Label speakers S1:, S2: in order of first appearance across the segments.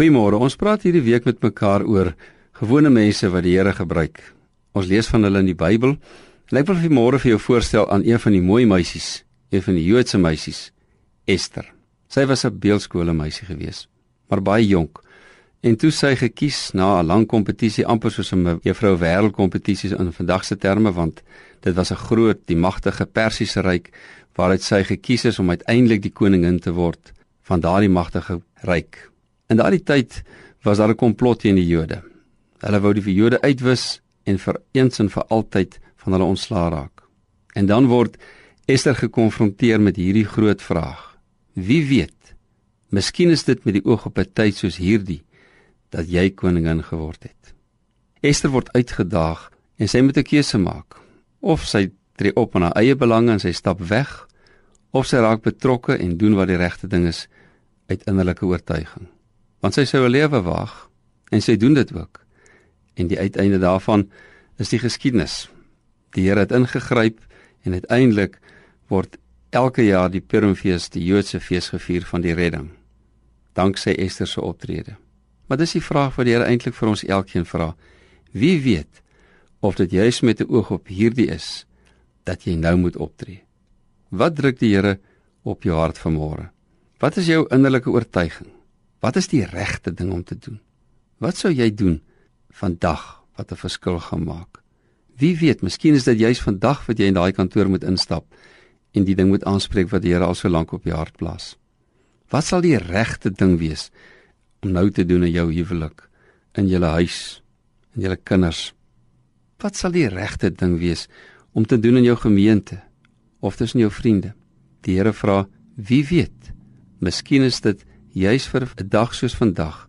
S1: Goeiemôre. Ons praat hierdie week met mekaar oor gewone mense wat die Here gebruik. Ons lees van hulle in die Bybel. En ek wil vir môre vir jou voorstel aan een van die mooi meisies, een van die Joodse meisies, Ester. Sy was 'n beeldskole meisie gewees, maar baie jonk. En toe sy gekies na 'n lang kompetisie amper soos 'n juffrou wêreldkompetisies in vandag se terme want dit was 'n groot, die magtige Persiese ryk waaruit sy gekies is om uiteindelik die koningin te word van daardie magtige ryk. In daardie tyd was daar 'n komplot teen die Jode. Hulle wou die Jode uitwis en vir eens en vir altyd van hulle ontslaa raak. En dan word Ester gekonfronteer met hierdie groot vraag: Wie weet? Miskien is dit met die oog op 'n tyd soos hierdie dat jy koningin geword het. Ester word uitgedaag en sy moet 'n keuse maak. Of sy tree op aan haar eie belange en sy stap weg, of sy raak betrokke en doen wat die regte ding is uit innerlike oortuiging want sy sou 'n lewe waag en sy doen dit ook. En die uiteinde daarvan is die geskiedenis. Die Here het ingegryp en uiteindelik word elke jaar die Purimfees, die Joodse fees gevier van die redding. Danksy Ester se optrede. Maar dis die vraag wat die Here eintlik vir ons elkeen vra. Wie weet of dit juis met 'n oog op hierdie is dat jy nou moet optree? Wat druk die Here op jou hart vanmôre? Wat is jou innerlike oortuiging? Wat is die regte ding om te doen? Wat sou jy doen vandag wat 'n verskil gaan maak? Wie weet, miskien is dit juis vandag wat jy in daai kantoor moet instap en die ding moet aanspreek wat die Here al so lank op jou hart plaas. Wat sal die regte ding wees om nou te doen in jou huwelik, in jou huis, in jou kinders? Wat sal die regte ding wees om te doen in jou gemeente of tussen jou vriende? Die Here vra, wie weet? Miskien is dit juis vir 'n dag soos vandag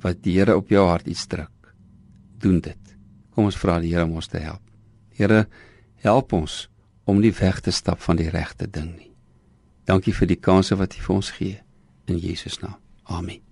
S1: wat die Here op jou hart iets druk. Doen dit. Kom ons vra die Here om ons te help. Here, help ons om nie weg te stap van die regte ding nie. Dankie vir die kanse wat U vir ons gee in Jesus naam. Amen.